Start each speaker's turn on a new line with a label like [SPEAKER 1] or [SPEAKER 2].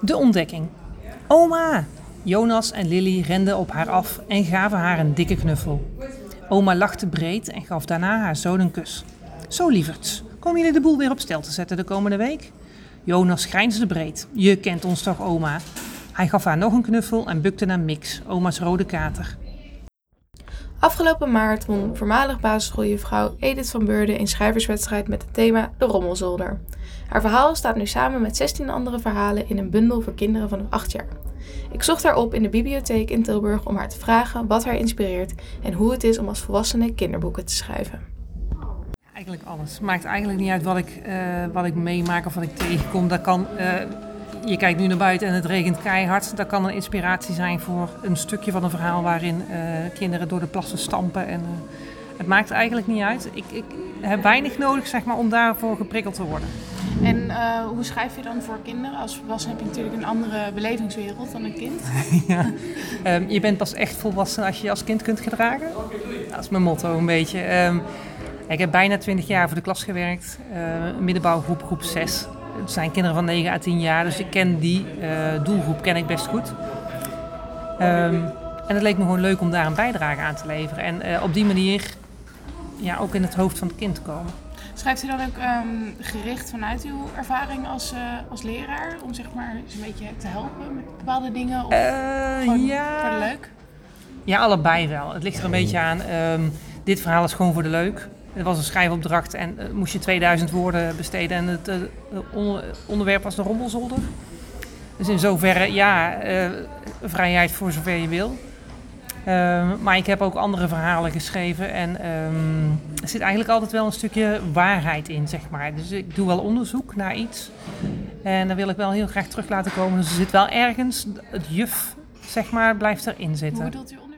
[SPEAKER 1] De ontdekking. Oma! Jonas en Lily renden op haar af en gaven haar een dikke knuffel. Oma lachte breed en gaf daarna haar zoon een kus. Zo lieverds, komen jullie de boel weer op stel te zetten de komende week? Jonas grijnsde breed. Je kent ons toch, oma? Hij gaf haar nog een knuffel en bukte naar Mix, oma's rode kater.
[SPEAKER 2] Afgelopen maart won voormalig basisschooljuffrouw Edith van Beurden een schrijverswedstrijd met het thema De Rommelzolder. Haar verhaal staat nu samen met 16 andere verhalen in een bundel voor kinderen vanaf 8 jaar. Ik zocht haar op in de bibliotheek in Tilburg om haar te vragen wat haar inspireert en hoe het is om als volwassene kinderboeken te schrijven.
[SPEAKER 1] Eigenlijk alles. Maakt eigenlijk niet uit wat ik, eh, wat ik meemaak of wat ik tegenkom. Dat kan, eh, je kijkt nu naar buiten en het regent keihard. Dat kan een inspiratie zijn voor een stukje van een verhaal waarin eh, kinderen door de plassen stampen. En, het maakt eigenlijk niet uit. Ik, ik heb weinig nodig zeg maar, om daarvoor geprikkeld te worden.
[SPEAKER 3] En hoe schrijf je dan voor kinderen? Als volwassene heb je natuurlijk een andere belevingswereld dan een kind.
[SPEAKER 1] ja. Ehm, je bent pas echt volwassen als je je als kind kunt gedragen. Dat is mijn motto een beetje. Ehm, ik heb bijna 20 jaar voor de klas gewerkt, uh, middenbouwgroep groep 6. Het zijn kinderen van 9 à 10 jaar, dus ik ken die uh, doelgroep ken ik best goed. Um, en het leek me gewoon leuk om daar een bijdrage aan te leveren. En uh, op die manier ja, ook in het hoofd van het kind te komen.
[SPEAKER 3] Schrijft u dan ook um, gericht vanuit uw ervaring als, als leraar om zeg maar eens een beetje te helpen met bepaalde dingen? Of
[SPEAKER 1] ja.
[SPEAKER 3] voor de leuk?
[SPEAKER 1] Ja, allebei wel. Het ligt er een beetje aan. Um, dit verhaal is gewoon voor de leuk. Het was een schrijfopdracht en uh, moest je 2000 woorden besteden. En het uh, onder, onderwerp was de rommelzolder. Dus in zoverre, ja, vrijheid voor zover je wil. Ehm, maar ik heb ook andere verhalen geschreven. En um, er zit eigenlijk altijd wel een stukje waarheid in, zeg maar. Dus ik doe wel onderzoek naar iets. En daar wil ik wel heel graag terug laten komen. Dus er zit wel ergens, het juf, zeg maar, blijft erin zitten.
[SPEAKER 3] Hoe u onderzoek?